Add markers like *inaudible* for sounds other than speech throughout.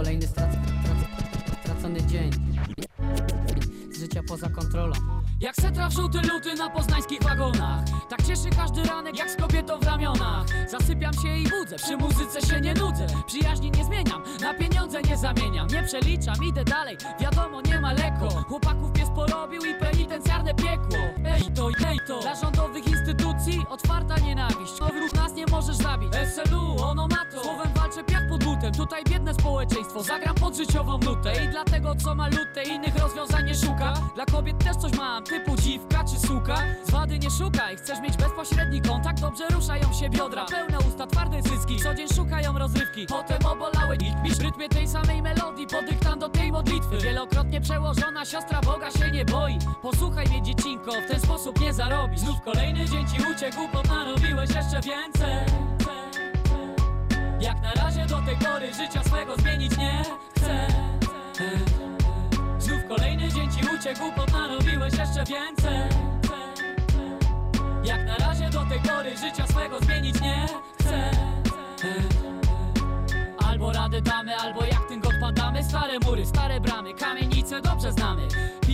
Kolejny strac, strac, stracony dzień. Z życia poza kontrolą. Jak setra w żółty luty na poznańskich wagonach Tak cieszy każdy ranek jak z kobietą w ramionach. Zasypiam się i budzę, przy muzyce się nie nudzę Przyjaźni nie zmieniam, na pieniądze nie zamieniam. Nie przeliczam, idę dalej, wiadomo nie ma lekko. Chłopaków pies porobił i penitencjarne piekło. Ej to, ej to Dla rządowych instytucji otwarta nienawiść. Ruch nas nie możesz zabić. SLU, ono ma Tutaj biedne społeczeństwo, zagram pod życiową nutę I dlatego co ma lutę, innych rozwiązań nie szuka Dla kobiet też coś mam, typu dziwka czy suka Z wady nie szukaj, chcesz mieć bezpośredni kontakt? Dobrze ruszają się biodra, pełne usta, twarde cycki Co dzień szukają rozrywki, potem obolały ich W rytmie tej samej melodii, podyktando tej modlitwy Wielokrotnie przełożona siostra Boga się nie boi Posłuchaj mnie dziecinko, w ten sposób nie zarobisz Znów kolejny dzień ci uciekł, narobiłeś jeszcze więcej Jak na razie do tej pory życia swego zmienić nie chcę. Znów kolejny dzień ci uciekł, narobiłeś jeszcze więcej. Jak na razie do tej pory życia swego zmienić nie chcę. Albo radę damy, albo jak tym odpadamy. Stare mury, stare bramy, kamienice dobrze znamy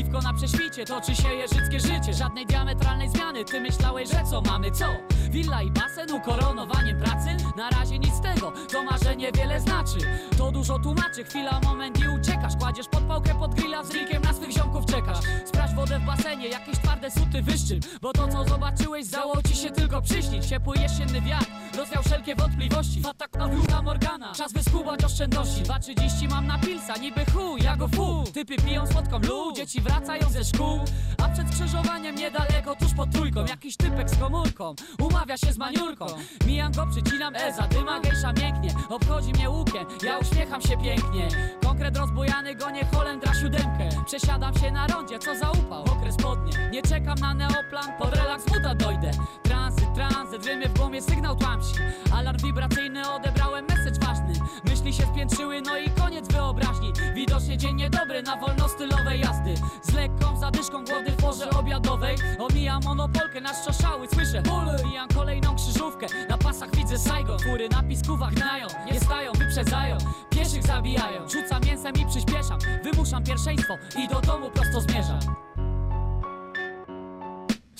Piwko na prześwicie, toczy się jeżyckie życie Żadnej diametralnej zmiany, ty myślałeś, że co mamy, co? Willa i basen, ukoronowaniem pracy? Na razie nic z tego, to marzenie wiele znaczy. To dużo tłumaczy, chwila, moment i uciekasz. Kładziesz podpałkę pod grilla, z drinkiem na swych ziomków czekasz. Sprawdź wodę w basenie, jakieś twarde suty wyszczym Bo to co zobaczyłeś, zdało ci się tylko przyśnić. Ciepły jesienny wiatr, rozwiał wszelkie wątpliwości. Fatak na wróga Morgana, czas wyskubać oszczędności. 2.30 mam na pilsa, niby chuj, ja go fu. Typy piją słodką lu, dzieci wracają ze szkół. A przed skrzyżowaniem niedaleko, tuż pod trójką Jakiś typek z komórką, umawia się z maniurką. Mijam go, przycinam E, zadyma gejsza mięknie. Obchodzi mnie łukiem, ja uśmiecham się pięknie. Konkret rozbojany, gonię Holendra siódemkę. Przesiadam się na rondzie, co za upał, okres spodnie. Nie czekam na neoplan, pod relaks buta dojdę. Tranzyt, tranzyt, rymy w głowie, sygnał tłamsi. Alarm wibracyjny, odebrałem message ważny. Myśli się spiętrzyły, no i koniec wyobraźni. Widocznie dzień niedobry na wolnostylowej jazdy. Z lekką zadyszką głody w porze obiadowej. Omijam monopolkę na szczoszały, słyszę. Bóle Mijam kolejną krzyżówkę, na pasach widzę Saigon. Góry na piskuwach gnają, nie stają, wyprzedzają. Pieszych zabijają, rzucam mięsem i przyspieszam. Wymuszam pierwszeństwo i do domu prosto zmierzam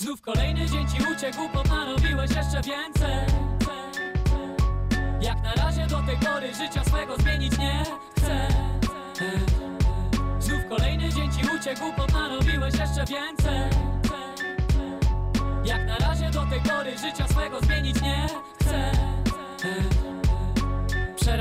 Znów kolejny dzień ci uciekł, narobiłeś jeszcze więcej. Jak na razie do tej pory życia swego zmienić nie chcę. Znów kolejny dzień ci uciekł, narobiłeś jeszcze więcej. Jak na razie do tej pory życia swego zmienić nie chcę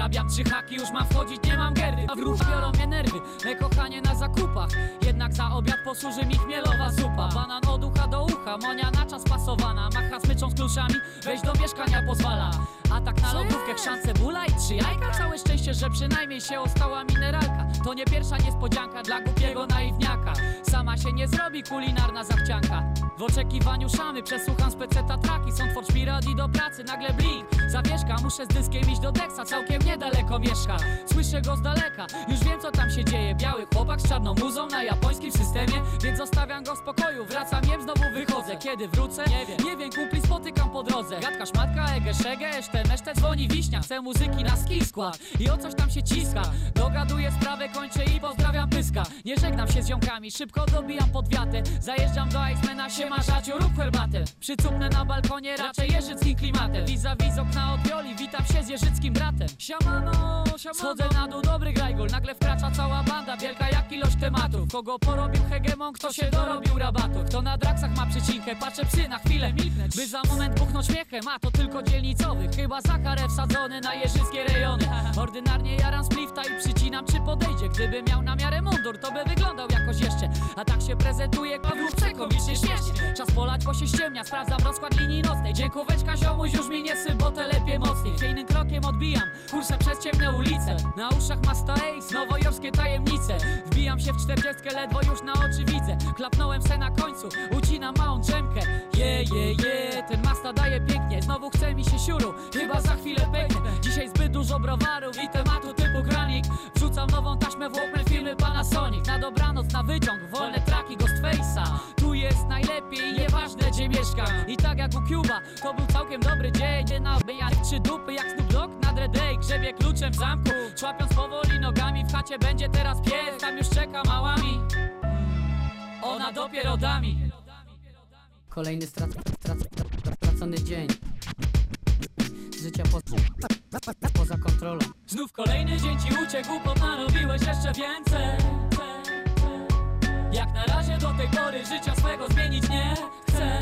Przerabiam trzy haki, już mam wchodzić, nie mam gerdy. A w ruch biorą mnie nerwy, me kochanie na zakupach. Jednak za obiad posłuży mi chmielowa zupa. Banan od ucha do ucha, monia na czas pasowana. Macha smyczą z kluczami, wejść do mieszkania pozwala A tak na lodówkę chrzan cebula i trzy jajka. Całe szczęście, że przynajmniej się ostała mineralka. To nie pierwsza niespodzianka dla głupiego naiwniaka. Sama się nie zrobi kulinarna zachcianka. W oczekiwaniu szamy przesłucham speceta traki. Są twórz mi radi do pracy, nagle blink. Zawieszka, muszę z dyskiem iść do Dexa Całkiem niedaleko mieszka. Słyszę go z daleka, już wiem co tam się dzieje. Biały chłopak z czarną muzą na japońskim systemie. Więc zostawiam go w spokoju, wracam, jem, znowu wychodzę. Kiedy wrócę? Nie wiem, nie wiem, kumpli spotykam po drodze. Gadka szmatka, ege szege, eszcze meszcze dzwoni wiśnia Chcę muzyki na ski skład. I o coś tam się ciska. Dogaduję sprawę, kończę i pozdrawiam pyska. Nie żegnam się z ziomkami, szybko dobijam pod wiatę Zajeżdżam do Icemana, siema żacio, rób herbatę. Przycupnę na balkonie, raczej jeżyckim klimatem. Vis-a-vis okna od Wioli, witam się z jeżyckim bratem. Siamano, siamano Schodzę na dół, dobry grajgol, nagle wkracza cała banda. Wielka jak ilość tematów. Kogo porobił hegemon, kto się dorobił rabatu? Kto na draksach ma przycinkę, patrzę psy na chwilę. By za moment buchnąć śmiechem, a to tylko dzielnicowych Chyba za wsadzony na jeżyskie rejony. Ordynarnie jaram splifta i przycinam czy podejdzie. Gdybym miał na miarę mundur, to by wyglądał jakoś jeszcze. A tak się prezentuje, kładówce komicznie śmiesznie Czas polać, bo się ściemnia, sprawdzam rozkład linii nocnej. Dziękóweczka ziomuś, już mi nie syp, bo telepie mocniej. Chwiejnym krokiem odbijam kursem przez ciemne ulice. Na uszach Masta Ace, nowojorskie tajemnice Wbijam się w czterdziestkę, ledwo już na oczy widzę. Klapnąłem se na końcu, ucinam małą drzemkę. Je, je, je, ten Masta daje pięknie Znowu chce mi się siuru, chyba za chwilę pęknę Dzisiaj zbyt dużo browarów i tematu typu granik. Wrzucam nową taśmę w Walkman filmy Panasonic. Na dobranoc, na wyciąg, wolne traki Ghostface'a. Tu jest najlepiej, nieważne gdzie mieszkam. I tak jak u Cuba, to był całkiem dobry dzień. Nie na jak trzy dupy jak Snoop Dogg na Dre Day Grzebie kluczem w zamku Człapiąc powoli nogami chacie będzie teraz pies Tam już czeka małami Ona dopiero dami Kolejny strac, strac, stracony dzień. Życia po, poza kontrolą. Znów kolejny dzień ci uciekł, postanowiłeś jeszcze więcej. Jak na razie do tej pory życia swego zmienić nie chcę.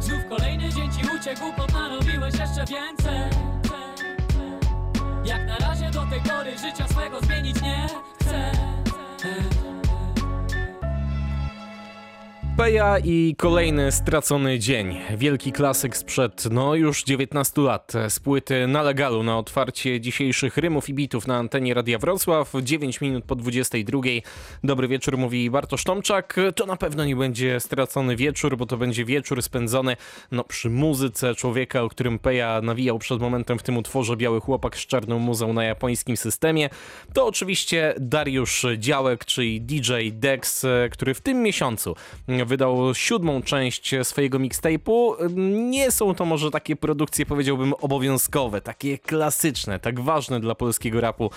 Znów kolejny dzień ci uciekł, postanowiłeś jeszcze więcej Jak na razie do tej pory życia swego zmienić nie chcę Peja i kolejny stracony dzień. Wielki klasyk sprzed, no już 19 lat. Z płyty na legalu na otwarcie dzisiejszych rymów i bitów na antenie Radia Wrocław. 9 minut po 22. Dobry wieczór, mówi Bartosz Tomczak. To na pewno nie będzie stracony wieczór, bo to będzie wieczór spędzony no, przy muzyce człowieka, o którym Peja nawijał przed momentem w tym utworze Biały Chłopak z czarną muzą na japońskim systemie. To oczywiście Dariusz Działek, czyli DJ Dex, który w tym miesiącu wydał siódmą część swojego mixtape'u. Nie są to może takie produkcje, powiedziałbym, obowiązkowe, takie klasyczne, tak ważne dla polskiego rapu,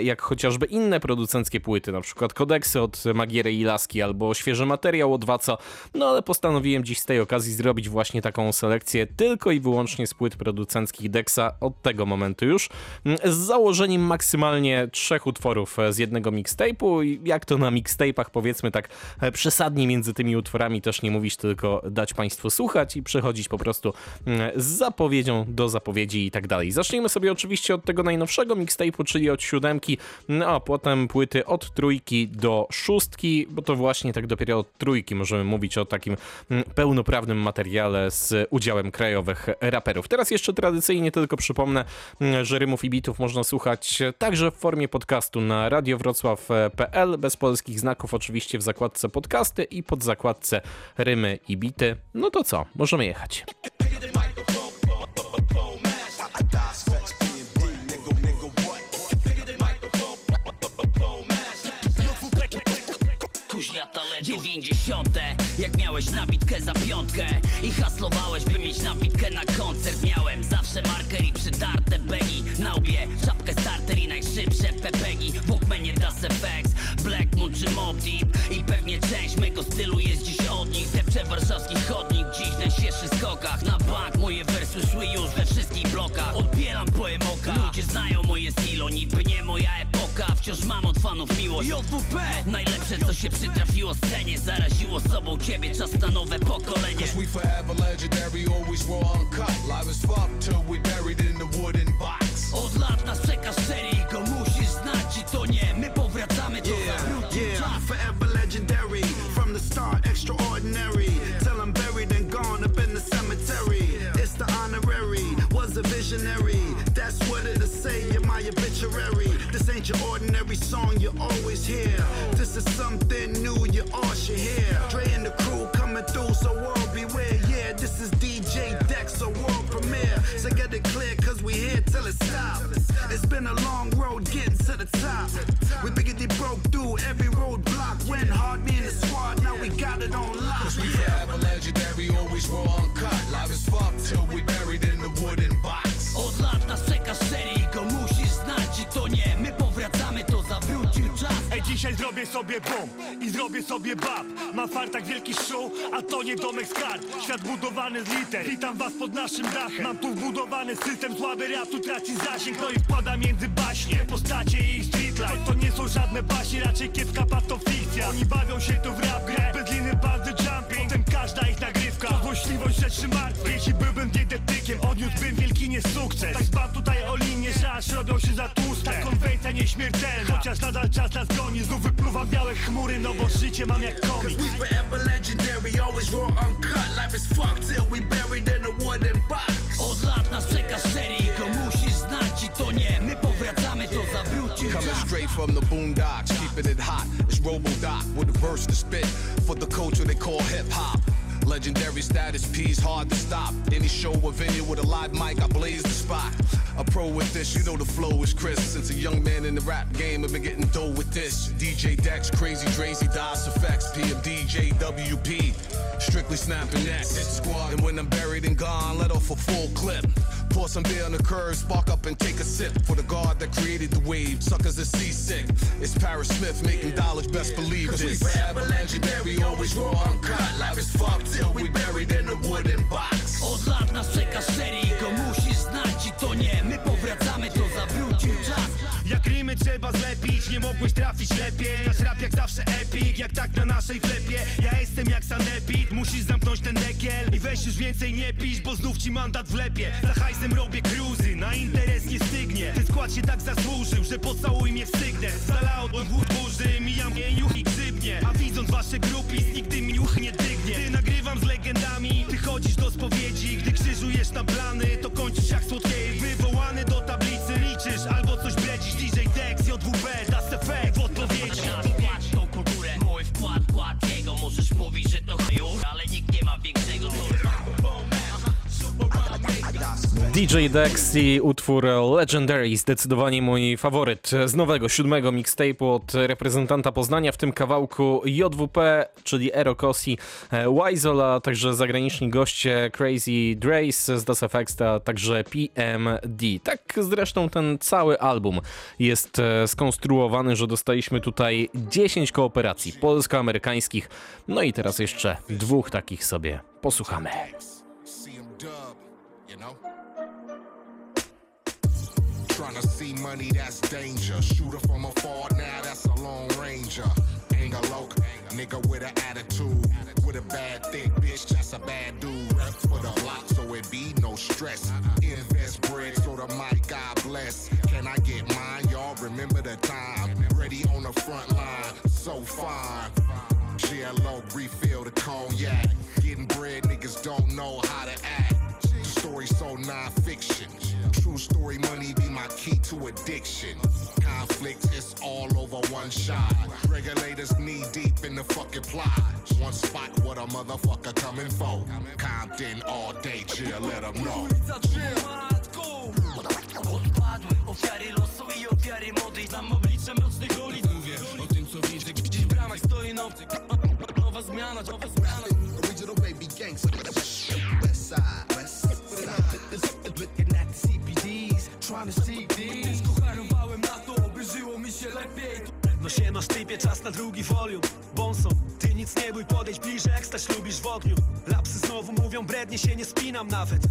jak chociażby inne producenckie płyty, na przykład Kodeksy od Magiery i Laski albo świeży materiał od Waco. No ale postanowiłem dziś z tej okazji zrobić właśnie taką selekcję tylko i wyłącznie z płyt producenckich Dexa od tego momentu już, z założeniem maksymalnie trzech utworów z jednego mixtape'u. Jak to na mixtape'ach powiedzmy tak przesadnie między tymi utworami też nie mówić, tylko dać Państwu słuchać i przechodzić po prostu mm, z zapowiedzią do zapowiedzi i tak dalej. Zacznijmy sobie oczywiście od tego najnowszego mixtape'u, czyli od siódemki, no a potem płyty od trójki do szóstki, bo to właśnie tak dopiero od trójki możemy mówić o takim mm, pełnoprawnym materiale z udziałem krajowych raperów. Teraz jeszcze tradycyjnie tylko przypomnę, mm, że rymów i bitów można słuchać także w formie podcastu na radiowrocław.pl, bez polskich znaków oczywiście w zakładce podcasty i pod rymy i bity. No to co, możemy jechać. Tale 90 Jak miałeś nabitkę za piątkę I haslowałeś by mieć nabitkę na koncert Miałem zawsze marker i przydarte begi Na łbie czapkę starter i najszybsze pepegi Walkmanie Das FX Black Moon czy Mob Deep I pewnie część mego stylu fanów miłość JWP Najlepsze co się przytrafiło scenie Zaraziło sobą ciebie Czas na nowe pokolenie We forever legendary, always raw uncut. Live as fuck till we buried in the wooden box. Od lat nas przekaz szczery i go musisz znać Czy to nie, my powracamy to zawrócił Yeah, czas forever legendary. From the start, extraordinary. Till I'm buried and gone up in the cemetery. It's the honorary, was a visionary. That's what it'll ain't your ordinary song you always hear. This is something new you all should hear. Dre and the crew coming through, so world beware. Yeah, this is DJ Dex, a world premiere. So get it clear, cause we here till it stops. It's been a long road getting to the top. We biggity broke dzisiaj zrobię sobie bum i zrobię sobie bab. Mam fartak wielki show, a to nie domek z kart. Świat budowany z liter, witam was pod naszym dachem. Mam tu wbudowany system, słaby rap tu traci zasięg. No i wkłada między baśnie, postacie i street life. To nie są żadne baśnie, raczej kiepska patofikcja Oni bawią się tu w rap grę, bez liny bandy jumping. Potem każda ich nagrywka, to złośliwość rzeczy martwych. Jeśli byłbym dietetykiem, odniósłbym wielki niesukces nieśmiertelna, chociaż nadal czas nas goni Znów wypluwam białe chmury, no bo życie mam jak Cause komiks we forever legendary, always raw uncut. Life is fucked till we buried in a wooden box. Od lat nas przekaz szczery i go musisz znać Czy to nie, my powracamy to zawrócił Coming czas straight from the boondocks, keeping it hot. It's Robo Doc with a verse to spit for the culture they call hip hop. Legendary status P's hard to stop. Any show or venue with a live mic, I blaze the spot. A pro with this, you know the flow is crisp. Since a young man in the rap game, I've been getting dough with this. DJ Dex, Crazy Drazy, DOS Effects, PMDJ, WP. Strictly snapping next. Hit squad, and when I'm buried and gone, let off a full clip. Pour some beer on the curb, spark up and take a sip. For the God that created the wave, suckers are seasick. It's Paris Smith making dollars, best believe Cause we this. forever legendary, always raw uncut. Life is fucked till we buried in a wooden box. Od lat nas czeka serii, go znać i to nie My powracamy, to zawrócił czas Trzeba zlepić, nie mogłeś trafić lepiej. Nasz rap jak zawsze epic, jak tak na naszej klepie. Ja jestem jak sanepid, musisz zamknąć ten dekiel. I weź już więcej nie pisz, bo znów ci mandat wlepie. Za hajsem robię cruzy, na interes nie stygnie. Ten skład się tak zasłużył, że pocałuj mnie w sygnet Zalał od wód burzy, mijam mnie juch i grzybnie. A widząc wasze grupis, nigdy mi juch nie dygnie Ty nagrywam z legendami, ty chodzisz do spowiedzi. Gdy krzyżujesz tam plany, to kończysz jak słodkiej DJ Dex i utwór Legendary, zdecydowanie mój faworyt z nowego, siódmego mixtape'u od reprezentanta Poznania, w tym kawałku JWP, czyli Erokosi, Wizola, także zagraniczni goście Crazy Drace z Das FX, a także PMD. Tak zresztą ten cały album jest e, skonstruowany, że dostaliśmy tutaj 10 kooperacji polsko-amerykańskich, no i teraz jeszcze dwóch takich sobie posłuchamy. See money, that's danger. Shooter from afar, now that's a long ranger. Ain't a loc, nigga with an attitude. With a bad thick bitch, that's a bad dude. Rep for the block, so it be no stress. Invest bread, so the mic, God bless. Can I get mine? Y'all remember the time. Ready on the front line, so fine. GLO, refill the cognac. Getting bread, niggas don't know how to act. The story so non-fiction. True story, money be to addiction. Conflict is all over one shot. Regulators knee deep in the fucking plot. One spot, what a motherfucker coming for. Compton all day, chill, let 'em know. Odpadły się nie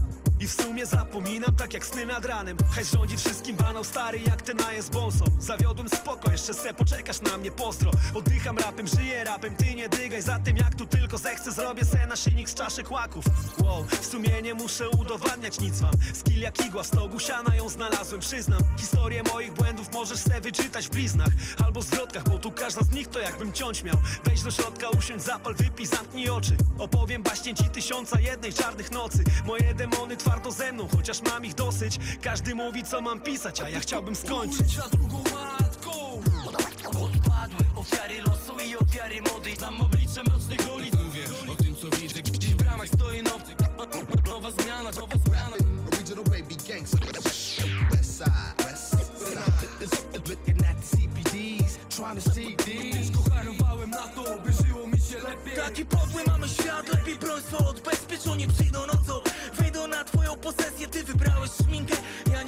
jak sny nad ranem. Hej rządzi wszystkim banał stary jak ten jest bonsą Zawiodłem spoko, jeszcze se poczekasz na mnie, pozdro Oddycham rapem, żyję rapem, ty nie dygaj. Za tym jak tu tylko zechcę, zrobię se naszyjnik z czaszek łaków. Wow, w sumie nie muszę udowadniać nic wam. Skill jak igła, w stogu siana ją znalazłem, przyznam. Historię moich błędów możesz se wyczytać w bliznach Albo zwrotkach, bo tu każda z nich to jakbym ciąć miał. Wejdź do środka, usiądź, zapal, wypij, zamknij oczy. Opowiem baśnie ci tysiąca jednej czarnych nocy. Moje demony twardo ze mną, chociaż mam ich dosyć Każdy mówi co mam pisać, a ja chciałbym skończyć. Za drugą matką. Odpadły ofiary losu i ofiary mody. Znam oblicze mrocznych ulic. Mówię o tym co widzę Gdzieś w bramach stoi nowy Nowa zmiana, nowa zmiana. Original baby gangster. West side, west side. Looking at the CPDs, trying to see these. Harowałem na to, by żyło mi się lepiej. Taki podły mamy świat, lepiej broń swą odbezpieczenie przyjdą nocą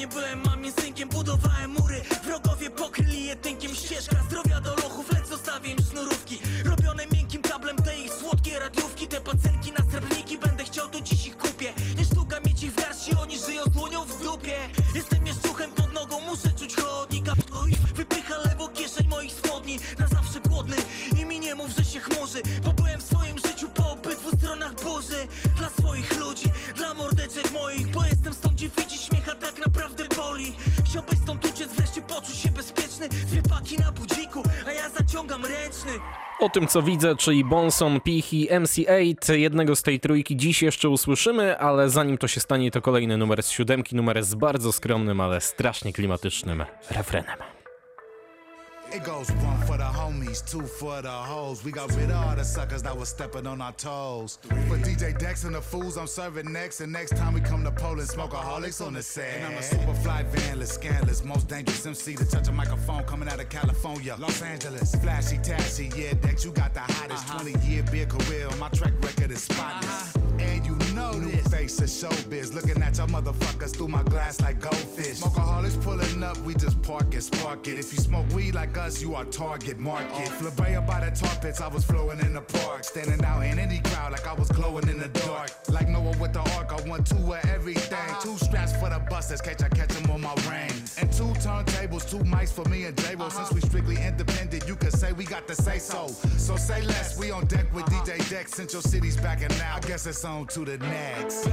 nie byłem mamie synkiem, budowałem mury. Wrogowie pokryli je tynkiem ścieżka tym, co widzę, czyli Bonson, Pich i MC8, jednego z tej trójki dziś jeszcze usłyszymy, ale zanim to się stanie, to kolejny numer z siódemki, numer z bardzo skromnym, ale strasznie klimatycznym refrenem. It goes one for the homies, two for the hoes. We got rid of all the suckers that was stepping on our toes. For DJ Dex and the fools, I'm serving next. And next time we come to Poland, smokeaholics on the set. And I'm a super fly vanless, scandalous, most dangerous MC to touch a microphone coming out of California, Los Angeles. Flashy, tashy, yeah, Dex, you got the hottest uh-huh. 20 year beer career. My track record is spotless. Uh-huh. And you know this. Face of showbiz. Looking at y'all motherfuckers through my glass like goldfish. Smokeaholics pulling up, we just park it, spark it. If you smoke weed like us, you are target market. Flabella by the tar pits, I was flowing in the park. Standing out in any crowd like I was glowing in the dark. Like Noah with the ark, I want two of everything. Uh-huh. Two straps for the busters, catch I catch them on my ring. And two turntables, two mics for me and J-Ro. Uh-huh. Since we strictly independent, you can say we got to say so. So say less, we on deck with uh-huh. DJ Dex. Central City's backing now. I guess it's on to the next.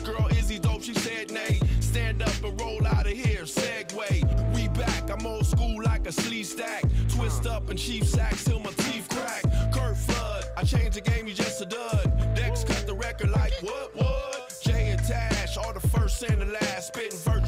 girl, he dope? She said nay. Stand up and roll out of here, Segway. We back, I'm old school like a sleeve stack. Twist up and chief sacks till my teeth crack. Kurt Flood, I changed the game, you just a dud. Dex cut the record like what, what? Jay and Tash, all the first and the last. Spitting virtual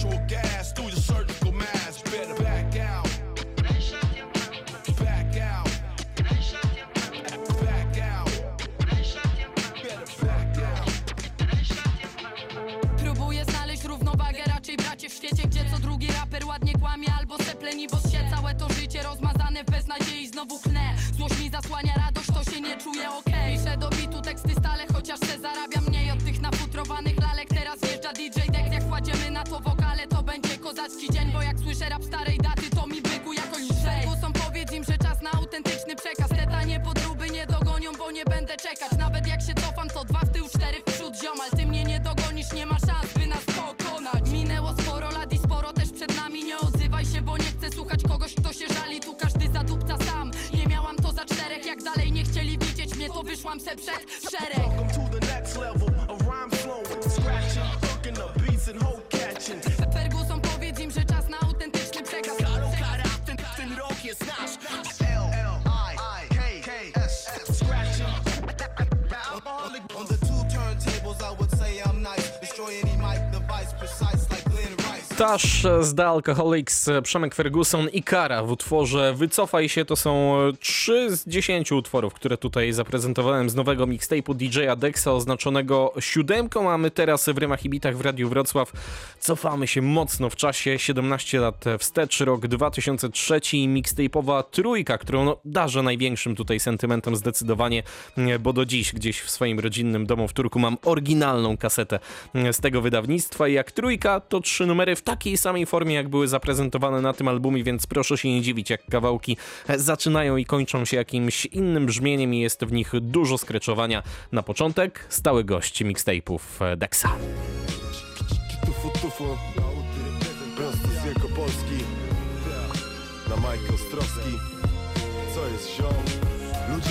To Tash z The Alcoholics, Przemek Ferguson i Kara w utworze Wycofaj się. To są 3 z 10 utworów, które tutaj zaprezentowałem z nowego mixtape'u DJ-a Dexa oznaczonego siódemką, a my teraz w Rymach i Bitach w Radiu Wrocław cofamy się mocno w czasie, 17 lat wstecz, rok 2003, mixtape'owa trójka, którą no, darzę największym tutaj sentymentem zdecydowanie, bo do dziś gdzieś w swoim rodzinnym domu w Turku mam oryginalną kasetę z tego wydawnictwa. Jak trójka to trzy numery w takiej samej formie jak były zaprezentowane na tym albumie, więc proszę się nie dziwić jak kawałki zaczynają i kończą się jakimś innym brzmieniem i jest w nich dużo skreczowania. Na początek stały gość mixtape'ów Dexa. Tufu, tufu. Prosto z Wielkopolski. Na Majko Ostrowski. Co jest ziom?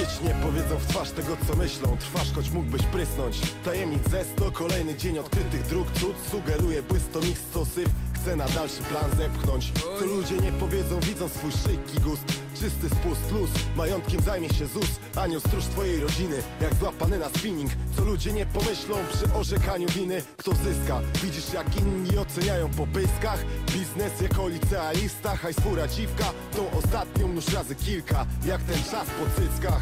Ludzie ci nie powiedzą w twarz tego co myślą. Trwasz choć mógłbyś prysnąć. Tajemnic ze sto, kolejny dzień odkrytych dróg. Cud sugeruje błysto mix co syf Chce na dalszy plan zepchnąć. Co ludzie nie powiedzą widząc swój szyjki gust Czysty spust luz, majątkiem zajmie się ZUS. Anioł stróż twojej rodziny, jak złapany na spinning. Co ludzie nie pomyślą przy orzekaniu winy. Kto zyska, widzisz jak inni oceniają po pyskach. Biznes jako licealista, hajs fura dziwka. Tą ostatnią nóż razy kilka, jak ten czas po cyckach.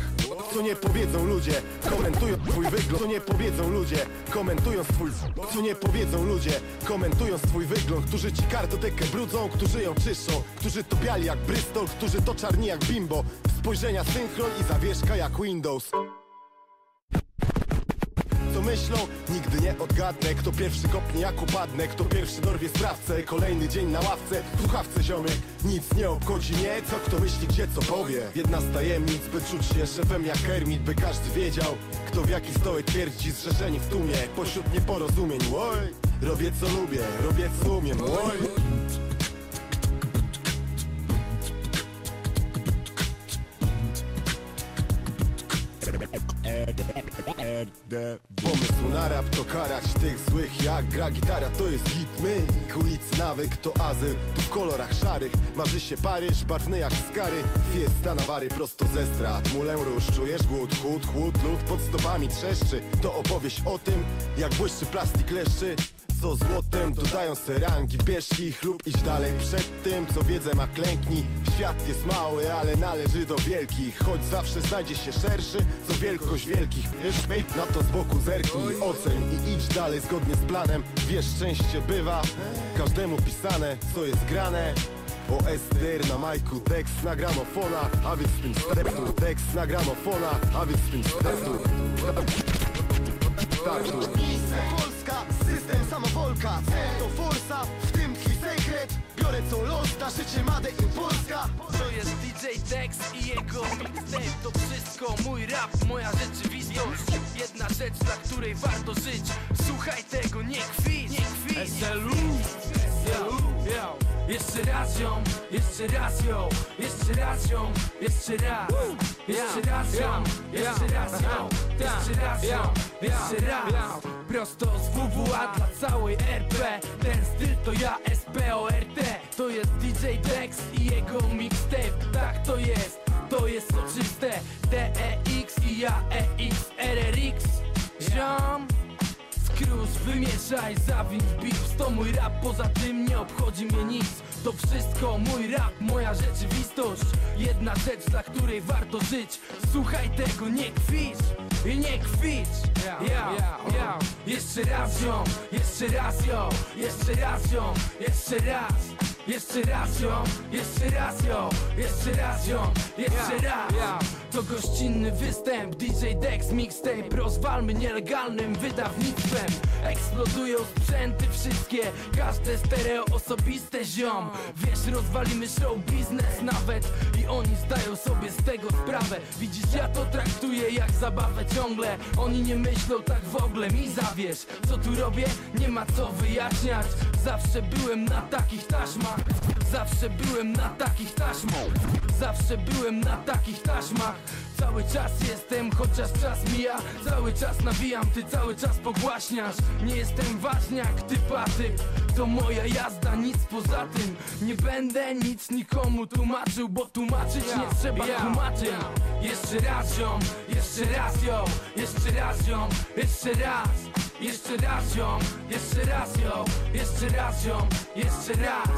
Co nie powiedzą ludzie, komentując twój wygląd. Co nie powiedzą ludzie, komentując twój Co nie powiedzą ludzie, komentując twój wygląd. Którzy ci kartotekę brudzą, którzy ją czyszczą. Którzy to biali jak Bristol, którzy to czarni jak Bimbo. Spojrzenia synchron i zawieszka jak Windows. Co myślą? Nigdy nie odgadnę. Kto pierwszy kopnie jak upadnę. Kto pierwszy dorwie sprawcę. Kolejny dzień na ławce. Słuchawce ziomek. Nic nie obchodzi mnie. Co kto myśli gdzie co powie? Jedna z tajemnic By czuć się szefem jak Kermit By każdy wiedział Kto w jaki stołek twierdzi Zrzeszeni w tłumie. Pośród nieporozumień Oj Robię co lubię Robię co umiem Oj Pomysł na rap to karać tych złych Jak gra gitara. To jest hit My ulicy nawyk to azyl Tu w kolorach szarych Marzy się Paryż Barwny jak skary. Fiesta na wary prosto ze strat. Mulę róż Czujesz głód, chłód, chłód Lód pod stopami trzeszczy. To opowieść o tym Jak błyszczy plastik leszczy co złotem dodają se rangi Bierz ich lub idź dalej przed tym Co wiedzę ma klęknij Świat jest mały, ale należy do wielkich. Choć zawsze znajdzie się szerszy Co wielkość wielkich. Wiesz, na to z boku zerknij. Oceń i idź dalej zgodnie z planem. Wiesz, szczęście bywa Każdemu pisane, co jest grane. O na majku, tekst na gramofona, a więc spin stepu Tekst na gramofona, a więc spin Startu Polska, system samowolka. Cel to forsa, w tym tkwi sekret. Biorę co los, na życie Made in Polska. To jest DJ Dex i jego mixtape. To wszystko mój rap, moja rzeczywistość. Jedna rzecz, dla której warto żyć. Słuchaj tego, nie kwicz, nie SLU, Jeszcze raz ją, jeszcze raz ją Jeszcze raz ją, jeszcze raz. Jeszcze raz ją, jeszcze raz ją Jeszcze raz ją, jeszcze raz. Prosto z WWA dla całej RP Ten styl to ja SPORT To jest DJ Dex i jego mixtape. Tak to jest, to jest soczyste DEX i ja EX RRX Ziom Skróż, wymieszaj, zawin beats To mój rap, poza tym nie obchodzi mnie nic. To wszystko mój rap, moja rzeczywistość. Jedna rzecz, dla której warto żyć. Słuchaj tego, nie kwicz i nie kwicz ja, ja. Jeszcze raz ją, jeszcze raz ją Jeszcze raz ją, jeszcze raz jeszcze raz ją, jeszcze raz ją, jeszcze raz ją, jeszcze raz. To gościnny występ, DJ Dex mixtape Rozwalmy nielegalnym wydawnictwem. Eksplodują sprzęty wszystkie, każde stereo osobiste ziom. Wiesz, rozwalimy show biznes nawet I oni zdają sobie z tego sprawę. Widzisz, ja to traktuję jak zabawę ciągle. Oni nie myślą tak w ogóle, mi zawierz. Co tu robię? Nie ma co wyjaśniać. Zawsze byłem na takich taśmach Zawsze byłem na takich taśmach. Zawsze byłem na takich taśmach. Cały czas jestem, chociaż czas mija. Cały czas nawijam, ty cały czas pogłaśniasz. Nie jestem ważniak, ty patyk. To moja jazda, nic poza tym. Nie będę nic nikomu tłumaczył Bo tłumaczyć nie trzeba tłumaczyć Jeszcze raz ją, jeszcze raz ją Jeszcze raz ją, jeszcze raz jeszcze raz ją, jeszcze raz ją, jeszcze raz ją, jeszcze raz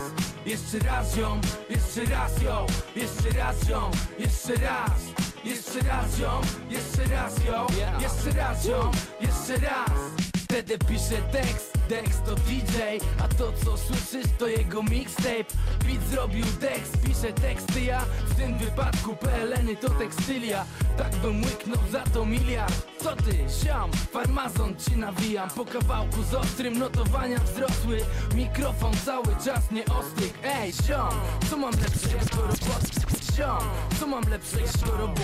Jeszcze raz ją, jeszcze raz ją, jeszcze raz ją, jeszcze raz Jeszcze raz ją, jeszcze raz ją, jeszcze raz ją, jeszcze raz Wtedy pisze tekst, Dex to DJ A to co słyszysz to jego mixtape. Beat zrobił Dex, pisze teksty ja. W tym wypadku PLN-y to tekstylia. Tak bym łyknął za to miliard. Co ty, siam, farmazon ci nawijam. Po kawałku z ostrym notowania wzrosły. Mikrofon cały czas nie ostryk Ej, ziom, co mam lepszego roboty? Ziom, co mam lepszego do roboty?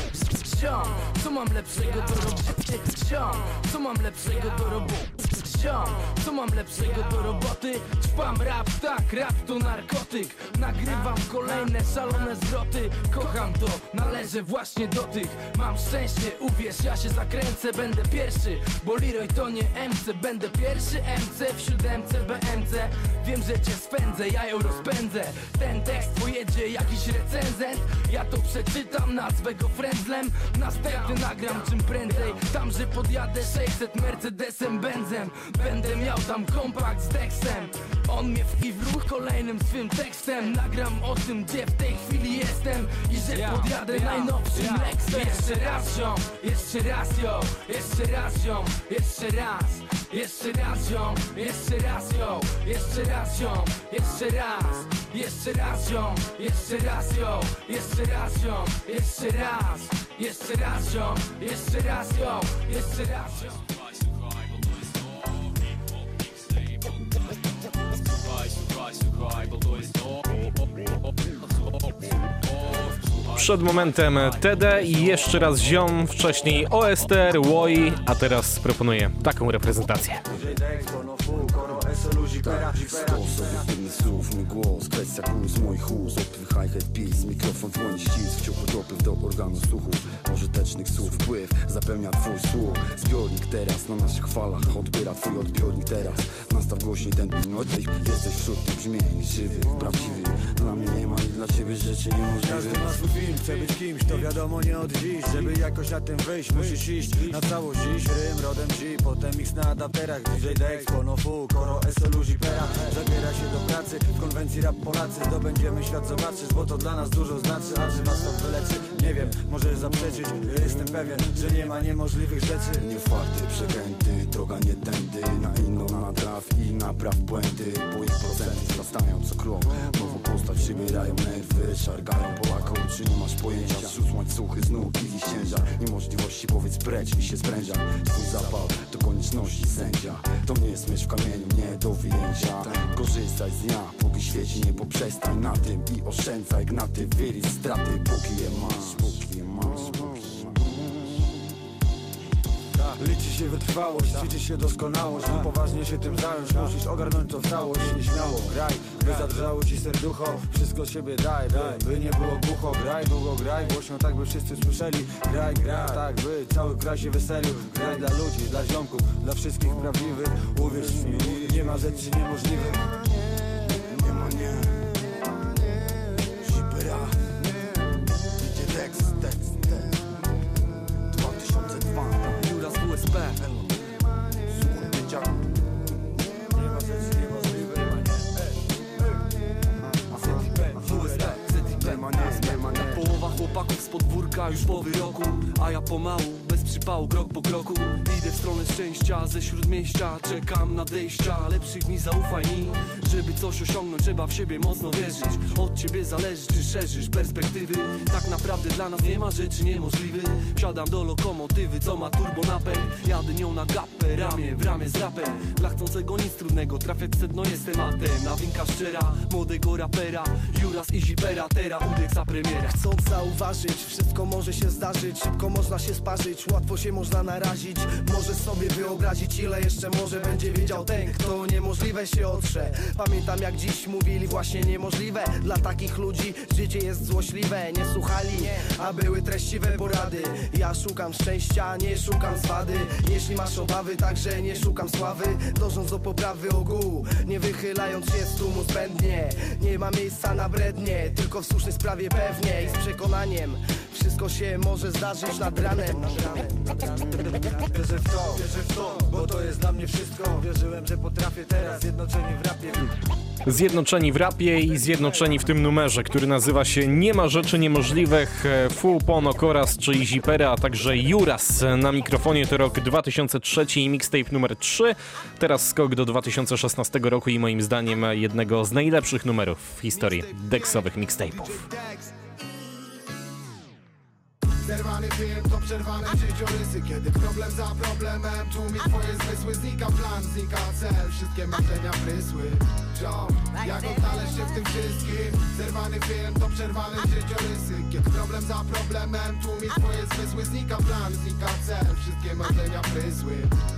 Ziom, co mam lepszego do roboty? Ziom, co mam lepszego do roboty? Ziom, co mam lepszego do roboty? Rap, tak, rap to narkotyk Nagrywam kolejne szalone zwroty Kocham to, należę właśnie do tych Mam szczęście, uwierz, ja się zakręcę Będę pierwszy, bo Leroy to nie MC Będę pierwszy MC w siódemce BMC Wiem, że cię spędzę, ja ją rozpędzę Ten tekst pojedzie jakiś recenzent Ja to przeczytam, nazwę go frędzlem Następny nagram czym prędzej. Tam, że podjadę 600 Mercedesem Benzem. Będę miał tam kompakt z Dexem On mnie w i w ruch kolejnym swym tekstem Nagram o tym, gdzie w tej chwili jestem I że podjadę najnowszym Lexem Jeszcze raz ziom, jeszcze raz yo Jeszcze raz ziom, jeszcze raz Jeszcze raz ziom, jeszcze raz yo Jeszcze raz ziom, jeszcze raz Jeszcze raz ziom, jeszcze raz yo Jeszcze raz ziom, jeszcze raz Jeszcze raz ziom, jeszcze raz yo Jeszcze raz ziom Przed momentem TD i jeszcze raz Ziom, wcześniej OSTR, Woi, a teraz proponuję taką reprezentację. Sposób innych słów, mój głos, kwestia kurs moich ust. Odpych hi-hat pis, mikrofon dłoni ścisk Ciągły dopływ do organu słuchu. Pożytecznych słów, wpływ zapełnia twój słuch. Zbiornik teraz na naszych falach Odbiera twój odbiornik teraz. Nastaw głośniej ten minut Jesteś wśród tych brzmień żywych, prawdziwych. Dla mnie nie ma i dla ciebie rzeczy Każdy niemożliwych ma swój film, chce być kimś, to wiadomo nie od dziś. Żeby jakoś na tym wyjść, musisz iść na całość. Dziś Rym, rodem G, potem mix na adapterach. DJ Dex, Konofu, Koro, SLU, Zipera Zabiera się do pracy, w konwencji rap Polacy. Zdobędziemy świat, zobaczysz, bo to dla nas dużo znaczy. A czy was to wyleczy? Nie wiem, może zaprzeczyć. Jestem pewien, że nie ma niemożliwych rzeczy. Nie farty, przekręty, droga nie tędy. Na inną natraw i napraw błędy. Bo ich procenty wzrastają co krok. Nową postać przybierają nerwy. Szargają Polakom, czy nie masz pojęcia? Zrzuć łańcuchy z nóg i ciężar. Niemożliwości powiedz precz i się spręża. Twój zapał konieczności sędzia. To nie jest mysz w kamieniu, nie do wyjęcia. Korzystaj z dnia, póki świeci nie poprzestań na tym I oszczędzaj gnaty, wyli straty Póki je masz, póki je masz, póki je masz. Liczy się wytrwałość, liczy się doskonałość. No poważnie się tym zająć, musisz ogarnąć to w całość. Nieśmiało graj, by zadrżało ci serducho Wszystko z siebie daj, by, by nie było głucho Graj, długo graj, głośno tak by wszyscy słyszeli. Graj, graj, tak by cały kraj się weselił. Graj dla ludzi, dla ziomków, dla wszystkich prawdziwych. Uwierz mi, nie ma rzeczy niemożliwych. Nie ma nie już po wyroku A ja pomału, krok po kroku. Idę w stronę szczęścia ze śródmieścia Czekam nadejścia, lepszych mi zaufaj mi Żeby coś osiągnąć trzeba w siebie mocno wierzyć. Od ciebie zależy czy szerzysz perspektywy. Tak naprawdę dla nas nie ma rzeczy niemożliwych Wsiadam do lokomotywy co ma turbo napęd Jadę nią na gapę, ramię w ramię z rapem. Dla chcącego nic trudnego, trafiać sedno jest tematem Nawinka szczera, młodego rapera Juras i Zipera, tera udeksa premiera. Chcąc zauważyć, wszystko może się zdarzyć. Szybko można się sparzyć, łatwo się można narazić. Możesz sobie wyobrazić ile jeszcze może będzie wiedział ten Kto niemożliwe się otrze. Pamiętam jak dziś mówili właśnie niemożliwe. Dla takich ludzi życie jest złośliwe. Nie słuchali, a były treściwe porady. Ja szukam szczęścia, nie szukam zwady. Jeśli masz obawy, także nie szukam sławy. Dążąc do poprawy ogółu Nie wychylając się z tłumu zbędnie. Nie ma miejsca na brednie Tylko w słusznej sprawie pewnie I z przekonaniem. Wszystko się może zdarzyć nad ranem Wierzę w to, wierzę w to, bo to jest dla mnie wszystko Wierzyłem, że potrafię teraz, zjednoczeni w rapie Zjednoczeni w rapie i zjednoczeni w tym numerze, który nazywa się Nie ma rzeczy niemożliwych, e, Full Pono Koras, czyli Zipera, a także Juras. Na mikrofonie to rok 2003 i mixtape numer 3. Teraz skok do 2016 roku i moim zdaniem jednego z najlepszych numerów w historii deksowych mixtape'ów. Zerwany film to przerwane życiorysy. Kiedy problem za problemem tłumie twoje zmysły. Znika plan, znika cel, wszystkie marzenia prysły. Ziom, jak odnaleźć się w tym wszystkim? Zerwany film to przerwane życiorysy. Kiedy problem za problemem tłumie twoje zmysły. Znika plan, znika cel, wszystkie marzenia prysły.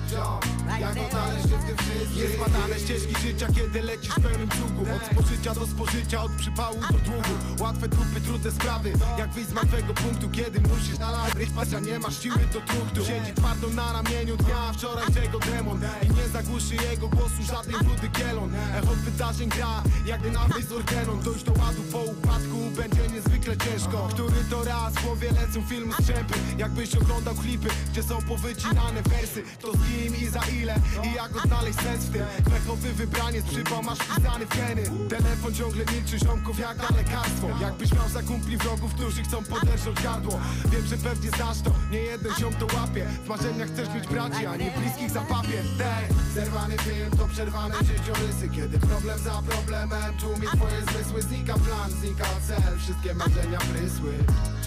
Ziom, jak odnaleźć się w tym wszystkim? Niezbadane ścieżki życia, kiedy lecisz pełnym długu Od spożycia do spożycia, od przypału do długu. Łatwe trupy, trudne sprawy Jak wyjść z martwego punktu, kiedy musisz na Pasja nie masz siły do truchtu Siedzi twardo na ramieniu dnia. Wczorajszego demon. I nie zagłuszy jego głosu żaden rudy kielon Echo wydarzeń gra, jak dynamit z organon Dojść do ładu po upadku będzie niezwykle ciężko. Który to raz w głowie lecą filmu strzępy. Jakbyś oglądał klipy, gdzie są powycinane wersy To z kim i za ile? I jak odnaleźć sens w tym? Pechowy wybraniec, masz wpisany w geny. Telefon ciągle milczy, ziomków jak na lekarstwo Jakbyś miał za kumpli wrogów, którzy chcą poderżnąć gardło Wiem, że pewnie znasz to, nie jeden ziom to łapie. W marzeniach chcesz mieć braci, a nie bliskich za papier. Tej, zerwany film to przerwane życiorysy Kiedy problem za problemem tłumie twoje zmysły Znika. Plan, znika cel, wszystkie marzenia prysły.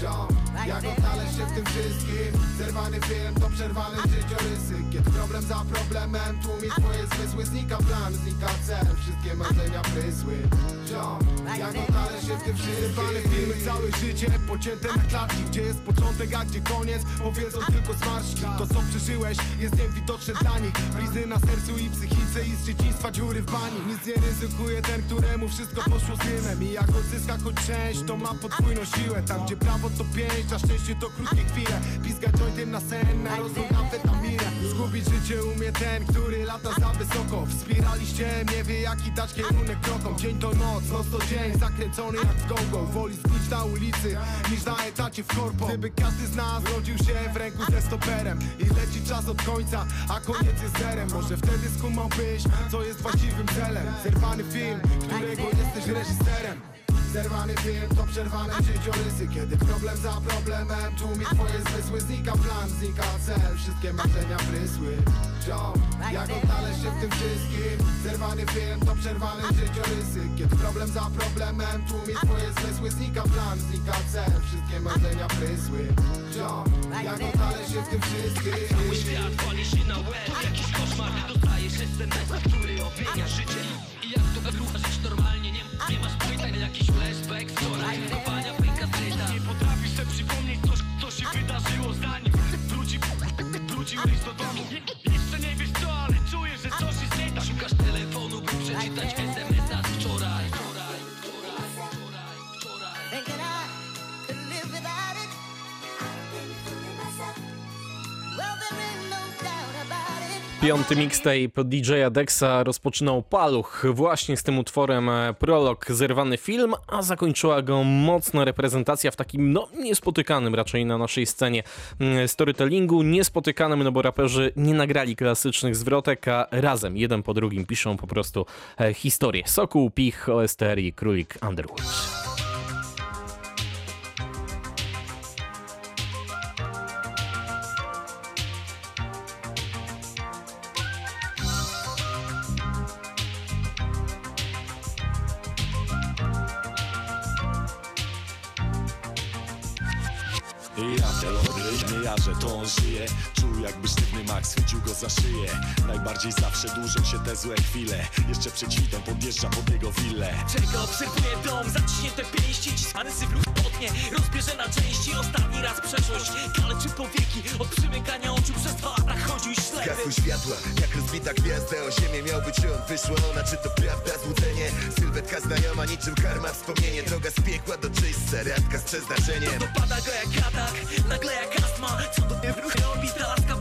Ziom, jak odnaleźć się w tym wszystkim? Zerwany film to przerwane życiorysy Kiedy problem za problemem tłumie twoje zmysły Znika. Plan, znika cel, wszystkie marzenia prysły. Ziom, jak odnaleźć się w tym wszystkim? Zerwane filmy całe życie, pocięte na klatki. Gdzie jest początek, a gdzie koniec? Powiedzą tylko zmarszczki. To co przeżyłeś jest niewidoczne dla nich. Blizny na sercu i psychice i z dzieciństwa dziury w bani. Nic nie ryzykuje ten, któremu wszystko poszło z dymem I jak odzyska choć część, to ma podwójną siłę. Tam gdzie prawo to pięć, a szczęście to krótkie chwile. Pizga jointem na sen, na rozum amfetaminę Zgubić życie umie ten, który lata za wysoko. W nie wie jaki dać kierunek krokom. Dzień to noc, noc to dzień, zakręcony jak w go-go. Woli zbić na ulicy, niż na etacie w korpo Gdyby każdy z nas rodził się w ręku ze stoperem I leci czas od końca, a koniec jest zerem. Może wtedy skumałbyś, co jest właściwym celem. Zerwany film, którego jesteś reżyserem Zerwany film to przerwane życiorysy Kiedy problem za problemem tłumie twoje zmysły Znika. Plan, znika cel, wszystkie marzenia prysły. Ziom, jak odnaleźć się w tym wszystkim? Zerwany film to przerwane życiorysy Kiedy problem za problemem tłumie twoje zmysły Znika. Plan, znika cel, wszystkie marzenia prysły. Ziom, jak odnaleźć się w tym wszystkim? Cały świat pali się na łeb. Jakiś koszmar Dostajesz SMS, który odmienia życie. I jak to żyć normalnie Nie, masz pytań, jakiś flashback Wczoraj kopania pęka zryta Nie potrafisz sobie przypomnieć co, co się wydarzyło zanim wróci, wróciłeś do domu Piąty mixtape DJ-a Dexa rozpoczynał paluch właśnie z tym utworem e, prolog zerwany film, a zakończyła go mocna reprezentacja w takim no niespotykanym raczej na naszej scenie mm, storytellingu, niespotykanym, no bo raperzy nie nagrali klasycznych zwrotek, a razem jeden po drugim piszą po prostu e, historię. Sokół, Pich, OSTR i Królik Underwood. Ja teory, nie ja, że to on żyje. Czuł jakby sztywny mak schwycił go za szyję. Najbardziej zawsze dłużą się te złe chwile. Jeszcze przed świtem podjeżdża pod jego willę Czego obserwuję dom, zaciśnięte pięści. Cismany syf potnie, rozbierze na części Ostatni raz przeszłość, kaleczy powieki Od przymykania oczu przez dwa lata chodził ślepy. Zgasły światła, jak rozbita gwiazda O ziemię. Miał być on, wyszła ona Czy to prawda, złudzenie? Sylwetka znajoma, niczym karma Wspomnienie, droga z piekła do czyśćca Radka z przeznaczeniem. Dopada go jak atak, nagle jak astma. Co do mnie robi ta laska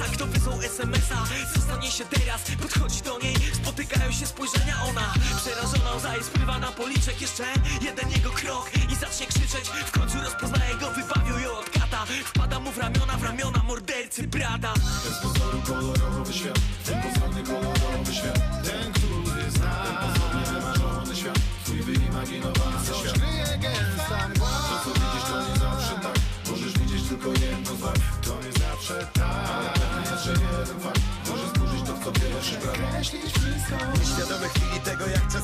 Maxa Kto wysłał SMS-a, co stanie się teraz? Podchodzi do niej, spotykają się spojrzenia Ona. Przerażona, łza jest spływa na policzek Jeszcze jeden jego krok i zacznie krzyczeć. W końcu rozpoznaje go, wybawił ją od kata. Wpada mu w ramiona, w ramiona mordercy brata. Bez pozoru kolorowy świat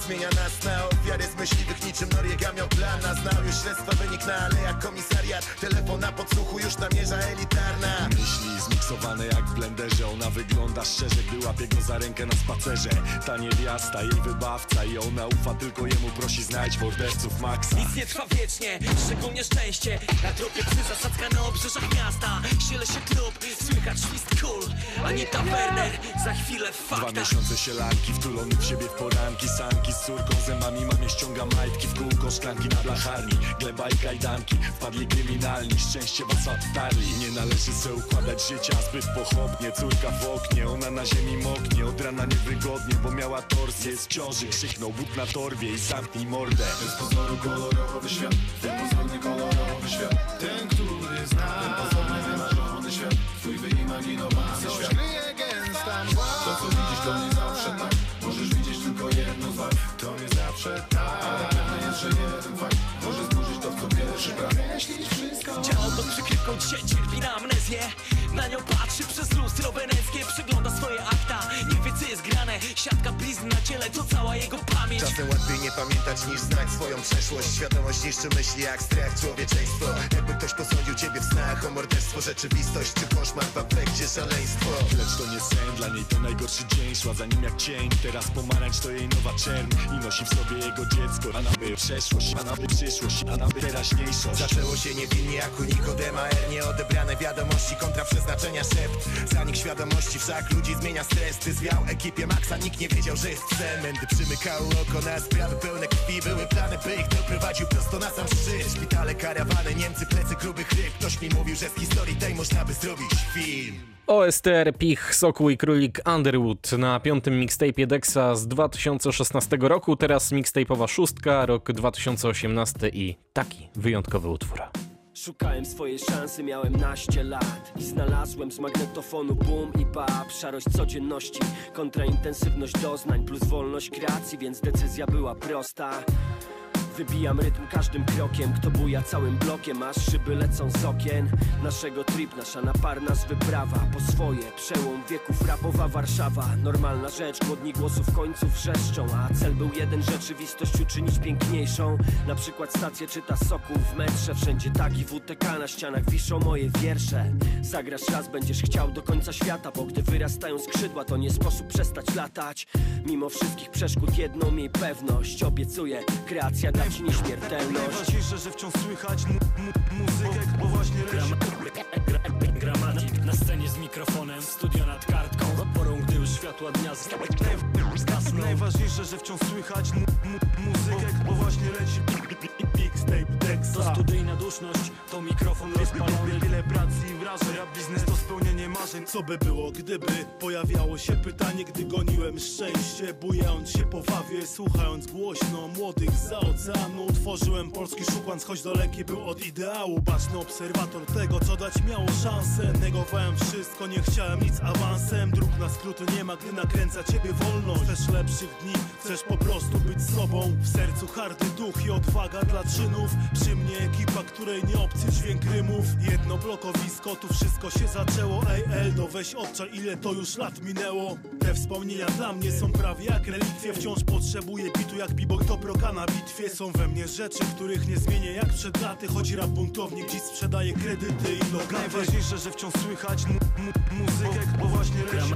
zmienia nas na ofiary z myśliwych niczym Noriega miał plan na znał już śledztwa wynik na alejach komisariat. Telefon na podsłuchu już namierza elitarna. Myśli zmiksowane jak w blenderze Ona wygląda szczerze, gdy łapie go za rękę na spacerze. Ta niewiasta, jej wybawca I ona ufa tylko jemu, prosi znajdź morderców Maxa. Nic nie trwa wiecznie, szczególnie szczęście. Na tropie psy zasadzka na obrzeżach miasta. Siele się klub, słychać świst kul. Anita Werner, za chwilę w Dwa faktach miesiące sielanki, wtulony w siebie w poranki. Sanki z córką, zębami mamie ściąga majtki W kółko szklanki na blacharni, gleba i kajdanki Wpadli kryminalni, szczęście was odtarli Nie należy se układać życia zbyt pochopnie. Córka w oknie, ona na ziemi moknie, od rana niewygodnie Bo miała torsję z ciąży Krzyknął but na torbie i zamknij mordę. To jest pozoru kolorowy świat Ten pozorny kolorowy świat. Ten, który zna Ten pozorny wymarzony świat Twój wyimaginowany Coś świat. kryje gęsta mgła. To co widzisz to nie zawsze tak. Możesz widzieć tylko jedno z To nie zawsze tak. Ale pewne jest, że jeden fakt. Może zburzyć to w co pierwszy brak. Myślisz wszystko? Działo pod przykrywką dzisiaj cierpi na amnezję. Na nią patrzy lustro weneckie Przegląda swoje akta, nie wie co jest grane. Siatka blizn na ciele to cała jego pamięć. Czasem łatwiej nie pamiętać niż znać swoją przeszłość. Świadomość niszczy myśli jak strach człowieczeństwo. Jakby ktoś posądził ciebie w snach o morderstwo Rzeczywistość czy koszmar w afekcie szaleństwo. Lecz to nie sen, dla niej to najgorszy dzień. Szła za nim jak cień, teraz pomarańcz to jej nowa czerń I nosi w sobie jego dziecko, a by przeszłość, a by przyszłość, a by teraźniejszość. Zaczęło się niewinnie jak u Nikodema R Nieodebrane wiadomości kontra przeznaczenia szept. Zanik świadomości wszak ludzi zmienia stres. Ty zwiał ekipie Maxa, nikt nie wiedział, że jest psem Mędy przymykały sprawy pełne krwi. Były plany, by ich doprowadził prosto na sam szczyt. Szpitale, karawany, Niemcy, plecy Ktoś mi mówił, że z historii tej można by zrobić film. OSTR, Pich, Sokół i Królik Underwood. Na piątym mixtape'ie Dexa z 2016 roku, teraz mixtape'owa szóstka, rok 2018 i taki wyjątkowy utwór. Szukałem swojej szansy, miałem naście lat I znalazłem z magnetofonu boom i bap Szarość codzienności kontra intensywność doznań Plus wolność kreacji, więc decyzja była prosta Wybijam rytm każdym krokiem Kto buja całym blokiem, aż szyby lecą z okien. Naszego trip, nasza naparna z wyprawa Po swoje, przełom wieków rapowa Warszawa. Normalna rzecz, głodni głosów końców wrzeszczą A cel był jeden, rzeczywistość uczynić piękniejszą. Na przykład stację czyta soków w metrze Wszędzie tagi WTK, na ścianach wiszą moje wiersze. Zagrasz raz, będziesz chciał do końca świata Bo gdy wyrastają skrzydła, to nie sposób przestać latać. Mimo wszystkich przeszkód jedną miej pewność Obiecuję, kreacja da ci nieśmiertelność Najważniejsze, że wciąż słychać mu- mu- muzykę, bo właśnie leci. Gramatik na scenie z mikrofonem Studio nad kartką Porą, gdy już światła dnia zgasną Najważniejsze, że wciąż słychać mu- mu- muzykę, bo właśnie leci. Mixtape Dexa To studyjna duszność, to mikrofon rozpalony. Wiele pracy i wrażeń, a biznes to spełnienie marzeń. Co by było, gdyby pojawiało się pytanie Gdy goniłem szczęście, bujając się po wawie Słuchając głośno młodych za oceanu. Utworzyłem polski szukłans, choć daleki był od ideału. Baczny obserwator tego, co dać miało szansę. Negowałem wszystko, nie chciałem nic awansem. Dróg na skróty nie ma, gdy nakręca ciebie wolność. Chcesz lepszych dni, chcesz po prostu być sobą. W sercu hardy duch i odwaga dla czynów Przy mnie ekipa, której nie obcy dźwięk rymów Jedno blokowisko, tu wszystko się zaczęło Ej Eldo, weź odczar, ile to już lat minęło Te wspomnienia dla mnie są prawie jak relikwie Wciąż potrzebuję bitu jak bibok do proka na bitwie Są we mnie rzeczy, których nie zmienię jak przed laty Choć rap buntownik dziś sprzedaje kredyty i lokaty Najważniejsze, że wciąż słychać mu- mu- muzykę, bo właśnie leci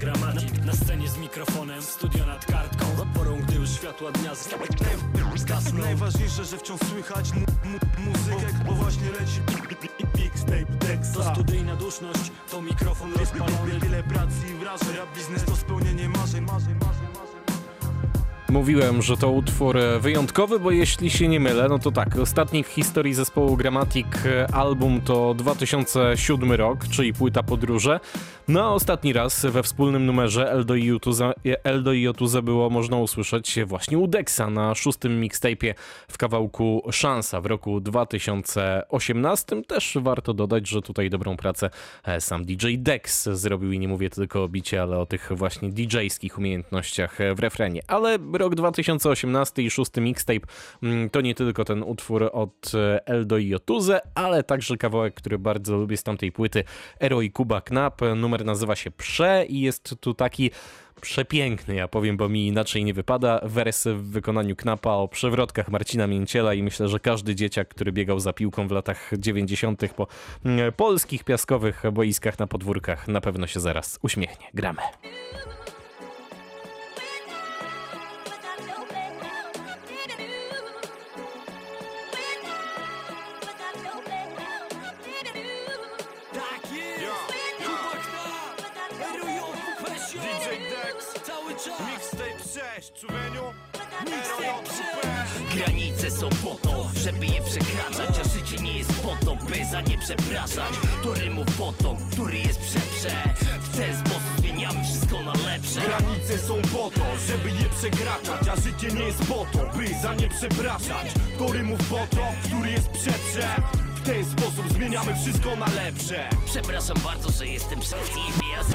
Gramatik na scenie z mikrofonem Studio nad kartką Porą, gdy już światła dnia zgasną Najważniejsze, że wciąż słychać mu- mu- muzykę, bo właśnie leci mixtape To Dexa studyjna duszność, to mikrofon rozpalony. Wiele pracy i wrażeń, a biznes to spełnienie marzeń, marzeń, marzeń. Mówiłem, że to utwór e, wyjątkowy, bo jeśli się nie mylę, no to tak, ostatni w historii zespołu Grammatic e, album to 2007 rok, czyli płyta Podróże. No a ostatni raz we wspólnym numerze Eldo i i Jotuze było można usłyszeć właśnie u Dexa na szóstym mixtape'ie w kawałku Szansa w roku 2018. Też warto dodać, że tutaj dobrą pracę e, sam DJ Dex zrobił i nie mówię tylko o bicie, ale o tych właśnie DJ-skich umiejętnościach e, w refrenie. Ale rok 2018 i szósty mixtape mm, to nie tylko ten utwór od e, Eldo i Jotuze, ale także kawałek, który bardzo lubię z tamtej płyty Ero i Kuba Knap. Numer nazywa się Prze i jest tu taki przepiękny, ja powiem, bo mi inaczej nie wypada. Wers w wykonaniu Knapa o przewrotkach Marcina Mięciela i myślę, że każdy dzieciak, który biegał za piłką w latach 90. po mm, polskich piaskowych boiskach na podwórkach na pewno się zaraz uśmiechnie. Gramy. Są po to, żeby je przekraczać A życie nie jest po to, by za nie przepraszać. To rymów potok, który jest przeprze W ten sposób zmieniamy wszystko na lepsze. Granice są po to, żeby je przekraczać A życie nie jest po to, by za nie przepraszać. To rymów potok, który jest przeprze W ten sposób zmieniamy wszystko na lepsze. Przepraszam bardzo, że jestem przez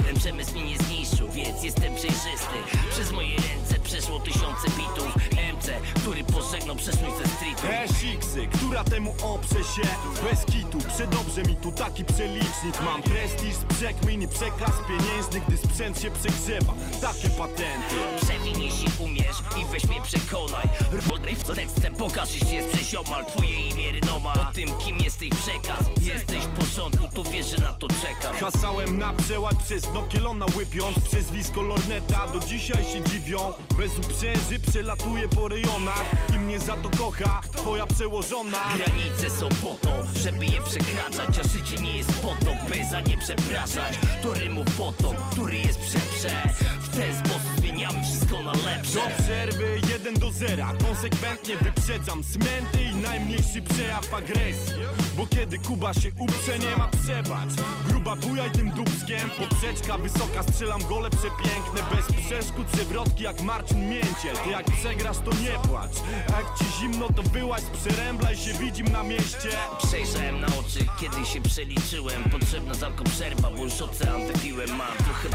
Ten przemysł mnie nie zniszczył, więc jestem przejrzysty. Przez moje ręce przeszło tysiące bitów. MC, który pożegnał przeszłość ze streetu. Esiksy, która temu oprze się. Bez kitu, przedobrze mi tu taki przelicznik. Mam prestiż, przekmin i przekaz pieniężny Gdy sprzęt się przegrzewa, takie patenty. Przewin jeśli umiesz i weź mnie przekonaj. Rodej w tekstem pokaż jeśli jest przeziomal Twoje imię rynoma. O tym kim jesteś przekaz. Jesteś w porządku, to wiesz, że na to czekam Hasałem na przeład przez Nokielona łypiąc. Przezwisko Lorneta do dzisiaj się dziwią. Bez uprzęży przelatuje po rejonach I mnie za to kocha twoja przełożona. Granice są po to, żeby je przekraczać A życie nie jest po to, by za nie przepraszać. To rymów potok, który jest przeprze W ten sposób zmieniamy wszystko na lepsze. Do przerwy 1 do 0 Konsekwentnie wyprzedzam smęty i najmniejszy przejaw agresji Bo kiedy Kuba się uprze nie ma przebacz. Gruba bujaj tym dubskiem. Poprzeczka wysoka strzelam gole przepiękne. Bez przeszkód przewrotki jak Marcin Mięciel. Ty jak przegrasz to nie płacz. A jak ci zimno to wyłaź przerębla i się widzim na mieście. Przejrzałem na oczy, kiedy się przeliczyłem. Potrzebna z alko przerwa, bo już ocean wypiłem Mam trochę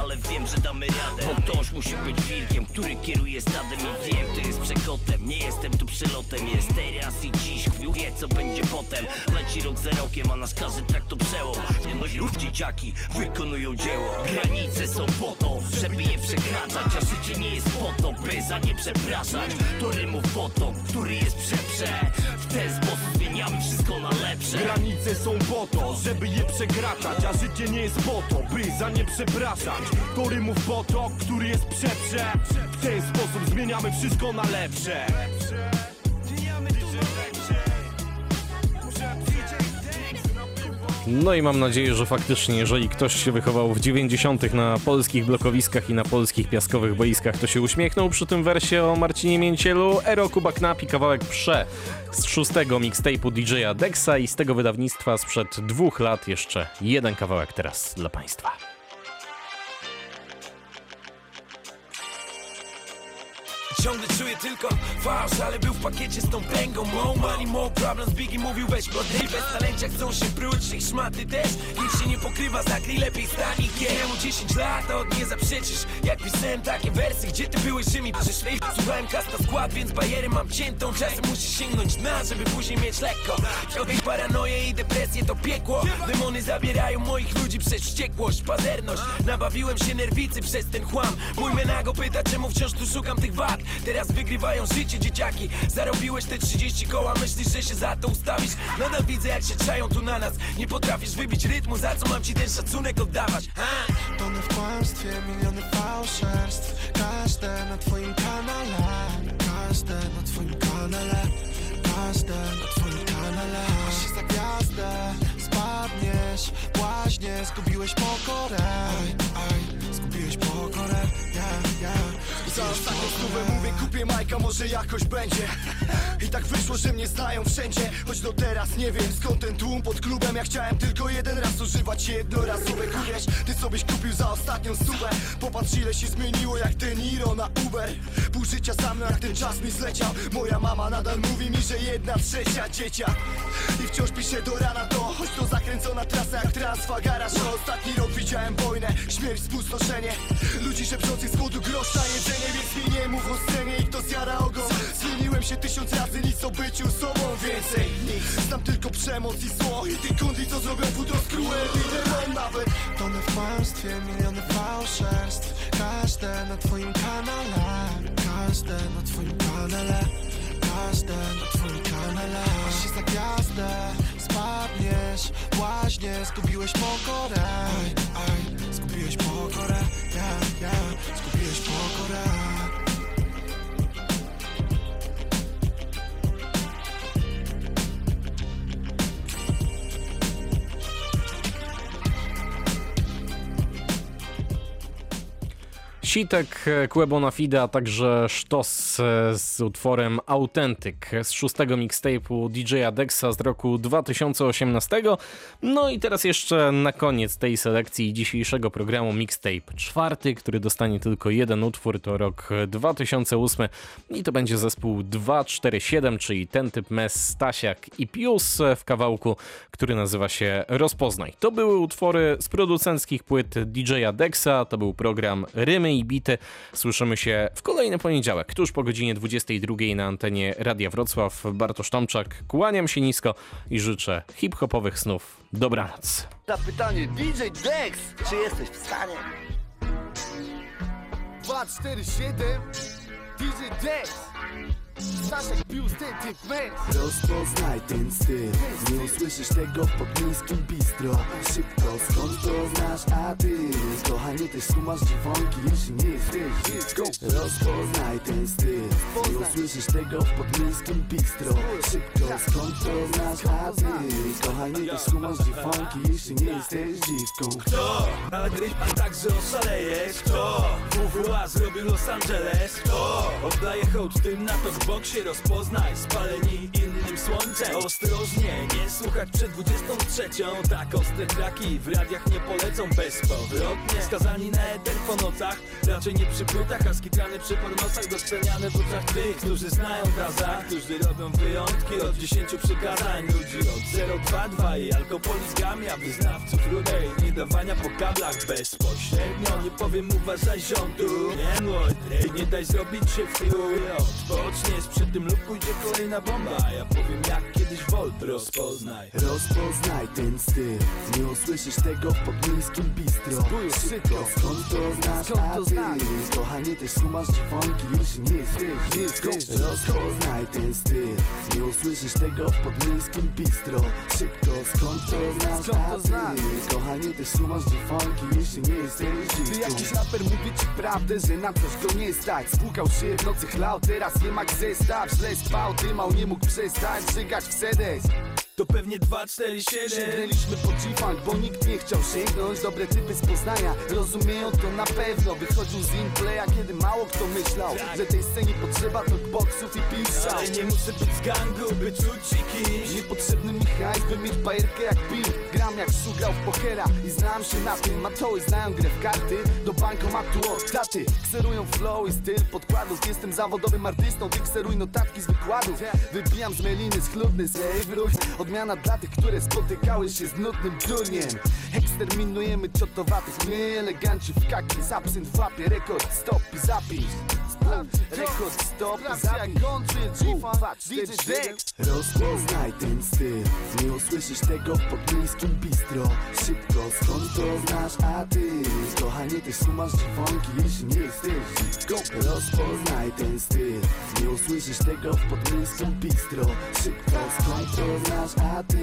ale wiem, że damy radę. Bo ktoś musi być wilkiem, który kieruje stadem I wiem, kto jest przekotem, nie jestem tu przylotem Jest teraz i dziś, chwiu wie co będzie potem. Leci rok za rokiem, a nasz każdy trakt to przełom Nie no już dzieciaki wykonują dzieło. Granice są po to, żeby je przekraczać A życie nie jest po to, by za nie przepraszać. To rymów potok, który jest przeprze W ten sposób zmieniamy wszystko na lepsze. Granice są po to, żeby je przekraczać A życie nie jest po to, by za nie przepraszać To rymów potok, który jest przeprze W ten sposób zmieniamy wszystko na lepsze No i mam nadzieję, że faktycznie, jeżeli ktoś się wychował w 90. na polskich blokowiskach i na polskich piaskowych boiskach, to się uśmiechnął przy tym wersie o Marcinie Mięcielu. Ero Kuba Knap i kawałek Prze z szóstego mixtape'u DJ-a Dexa i z tego wydawnictwa sprzed dwóch lat jeszcze jeden kawałek teraz dla Państwa. Ciągle czuję tylko fałsz, ale był w pakiecie z tą tęgą Mo money, mo problems, Biggie mówił weź go dej Bez talencia chcą się pruć, ich szmaty też. Nic się nie pokrywa, zakryj lepiej stani Kiemu 10 lat, od nie zaprzeczysz. Jak pisałem takie wersy, gdzie ty byłeś, że mi przyszli Słuchałem kasta skład, więc bajerę mam ciętą. Czasem musisz sięgnąć dna, żeby później mieć lekko. Ciągnij paranoję i depresję to piekło. Demony zabierają moich ludzi przez wściekłość, pazerność. Nabawiłem się nerwicy przez ten chłam. Mój menago pyta, czemu wciąż tu szukam tych wad Teraz wygrywają życie dzieciaki. Zarobiłeś te 30 koła, myślisz, że się za to ustawisz? Nadal widzę jak się czają tu na nas. Nie potrafisz wybić rytmu, za co mam ci ten szacunek oddawać ha? Tony w kłamstwie, miliony fałszerstw. Każde na twoim kanale Każde na twoim kanale Każde na twoim kanale. Masz się za gwiazdę, spadniesz Błaźnie, zgubiłeś pokorę. Aj, aj, zgubiłeś pokorę Yeah, yeah Za ostatnią stówę mówię kupię Majka, może jakoś będzie. I tak wyszło, że mnie znają wszędzie. Choć do teraz nie wiem skąd ten tłum pod klubem. Ja chciałem tylko jeden raz używać jednorazowe Uwierz, ty sobyś kupił za ostatnią stówę? Popatrz ile się zmieniło jak ten Niro na Uber. Pół życia sam jak ten czas mi zleciał. Moja mama nadal mówi mi, że jedna trzecia dzieciak. I wciąż pisze do rana to Choć to zakręcona trasa jak transfa garaż Ostatni rok widziałem wojnę, śmierć, spustoszenie. Ludzi szepczących z głodu grosza jedzenie Więc mi nie mów o scenie i kto zjara ogon. Zmieniłem się tysiąc razy, nic o byciu sobą więcej Nic, znam tylko przemoc i zło I tych kundli co zrobią pudro z Liderem nawet. Tony w kłamstwie, miliony fałszerstw. Każde na twoim kanale. Każde na twoim kanale. Każde na twoim kanale. Masz się za gwiazdę, spadniesz Błaźnie, zgubiłeś pokorę. Aj, aj, zgubiłeś pokorę Yeah, yeah, zgubiłeś pokorę Sitek, Quebo na Fide, a także Sztos e, z utworem Authentic z szóstego mixtape'u DJ-a Dexa z roku 2018. No i teraz jeszcze na koniec tej selekcji dzisiejszego programu mixtape czwarty, który dostanie tylko jeden utwór, to rok 2008 i to będzie zespół 247, czyli ten typ Mes, Stasiak i Pius w kawałku, który nazywa się Rozpoznaj. To były utwory z producenckich płyt DJ-a Dexa, to był program Rymy i Bity. Słyszymy się w kolejny poniedziałek, tuż po godzinie 22 na antenie Radia Wrocław. Bartosz Tomczak, kłaniam się nisko i życzę hip-hopowych snów. Dobranoc. Zapytanie DJ Dex, czy jesteś w stanie? 247 DJ Dex Staszek ten typ mes Rozpoznaj ten styl. Nie usłyszysz tego w podmiejskim bistro. Szybko, skąd to znasz, a ty Kochanie, też kumasz dziwonki, jeśli nie jesteś Rozpoznaj ten styl. Nie usłyszysz tego w podmiejskim bistro. Szybko, skąd to znasz, a ty Kochanie, też kumasz dziwonki, jeśli nie jesteś dziwką Kto? Gryź pan tak, że oszalejesz Kto? WWA zrobił Los Angeles Kto? Oddaje hołd tym na to w boksie Rozpoznaj spaleni innym słońcem. Ostrożnie, nie słuchać przed 23 Tak ostre traki w radiach nie polecą. Bezpowrotnie Skazani na eter po nocach. Raczej nie przy płytach, a skitrany przy podnosach. Dostrzeniane w oczach tych, którzy znają gaza Którzy robią wyjątki od 10 przykazań Ludzi. Od 022 i alkopoligamia Wyznawców rudej, nie dawania po kablach bezpośrednio. Nie powiem uważaj ziątu Nie młody, nie daj zrobić się w chuj Odpoczniesz przy tym lub pójdzie kolejna bomba. Ja powiem jak Volt rozpoznaj. Rozpoznaj ten styl. Nie usłyszysz tego w podmiejskim bistro. Szybko, skąd to znasz, a ty? Kochanie, też kumasz dziwonki, jeśli nie dziecko Rozpoznaj ten styl. Nie usłyszysz tego w podmiejskim bistro. Szybko, skąd to znasz, a ty? Kochanie, też kumasz dziwonki, jeśli nie jesteś Ty dziecko jakiś raper mówi ci prawdę, że na coś go nie stać? Spłukał się w nocy chlał, teraz nie ma zestaw Źle spał, dymał, nie mógł przestać. Żygać w ustedes. To pewnie 247 Sięgnęliśmy po G-Funk, bo nikt nie chciał sięgnąć. Dobre typy z Poznania, rozumieją to na pewno. Wychodził z Inplaya, kiedy mało kto myślał Że tej scenie potrzeba talkboxów i piszczał Ale nie muszę być z gangu, by czuć się kimś. Niepotrzebny mi hajs, by mieć bajerkę jak Bill. Gram jak Szu grał w pokera i znam się na tym. Matoły znają grę w karty, do bankomatu od taty Kserują flow i styl podkładów. Jestem zawodowym artystą, ty kseruj notatki z wykładów. Wybijam z meliny, schludny z wróć Odmiana dla tych, które spotykały się z nudnym durniem Eksterminujemy ciotowatych, my eleganci w kaki absynt w łapie, rekord stop i zapisz Rekord stop i zapisz DJ Rozpoznaj ten styl. Nie usłyszysz tego w podmiejskim bistro. Szybko, skąd to znasz, a ty Kochanie, też kumasz dziwonki, jeśli nie jesteś Rozpoznaj ten styl. Nie usłyszysz tego w podmiejskim bistro. Szybko, skąd to znasz, a ty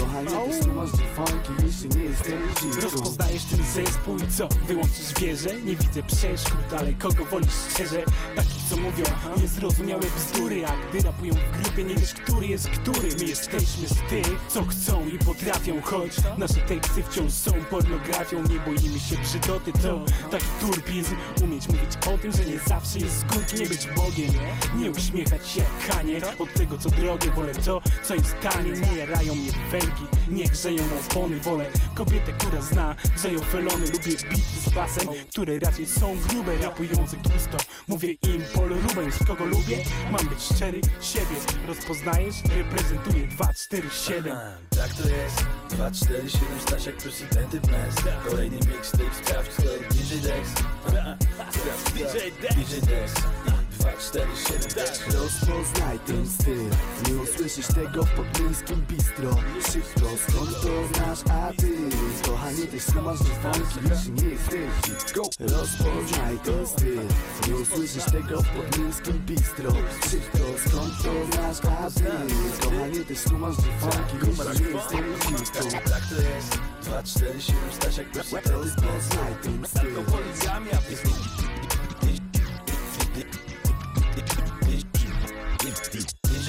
Kochanie, też kumasz dziwonki, jeśli nie jesteś dziwką. Rozpoznajesz ten zespół i co? Wyłączysz wieżę? Nie widzę przeszkód, ale kogo wolisz? Szczerze? Takich co mówią niezrozumiałe bzdury. A gdy rapują w grupie nie wiesz który jest który. My jesteśmy z tych, co chcą i potrafią Choć nasze teksty wciąż są pornografią. Nie boimy się brzydoty, to taki turbizm Umieć mówić o tym, że nie zawsze jest górki Nie być Bogiem, nie uśmiechać się jak Od tego co drogie, wolę to, co jest tanie. Nie jarają mnie węgi, nie grzeją opony Wolę kobietę, która zna, grzeją felony. Lubię bity z basem, które raczej są grube. Rapujące tłusto, mówię im Paul Rubens Kogo lubię? Mam być szczery, siebie Rozpoznajesz? Reprezentuję 247 Tak to jest. 247 Stasiak plus i ten typ mes. Kolejny mixtape, sprawdź kto DJ Dex. *laughs* DJ Dex DJ Dex. 247 Dex Rozpoznaj ten styl. Nie usłyszysz tego w podmiejskim bistro. Szybko, skąd to znasz, a ty Kochanie, też kumasz dzwonki, jeśli nie jesteś dziwką Rozpoznaj ten styl. Nie usłyszysz tego w podmiejskim bistro. Szybko, skąd to znasz, a ty Kochanie, też kumasz dzwonki, jeśli nie jesteś Tak to jest. 247 Stasiak plus i ten typ mes Rozpoznaj ten styl. Alkopoligamia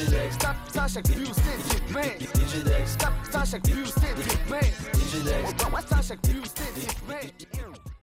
DJ Dex Staszek Pius, ten typ mes DJ Dex Staszek Pius, ten typ mes DJ Dex Staszek Pius, ten typ mes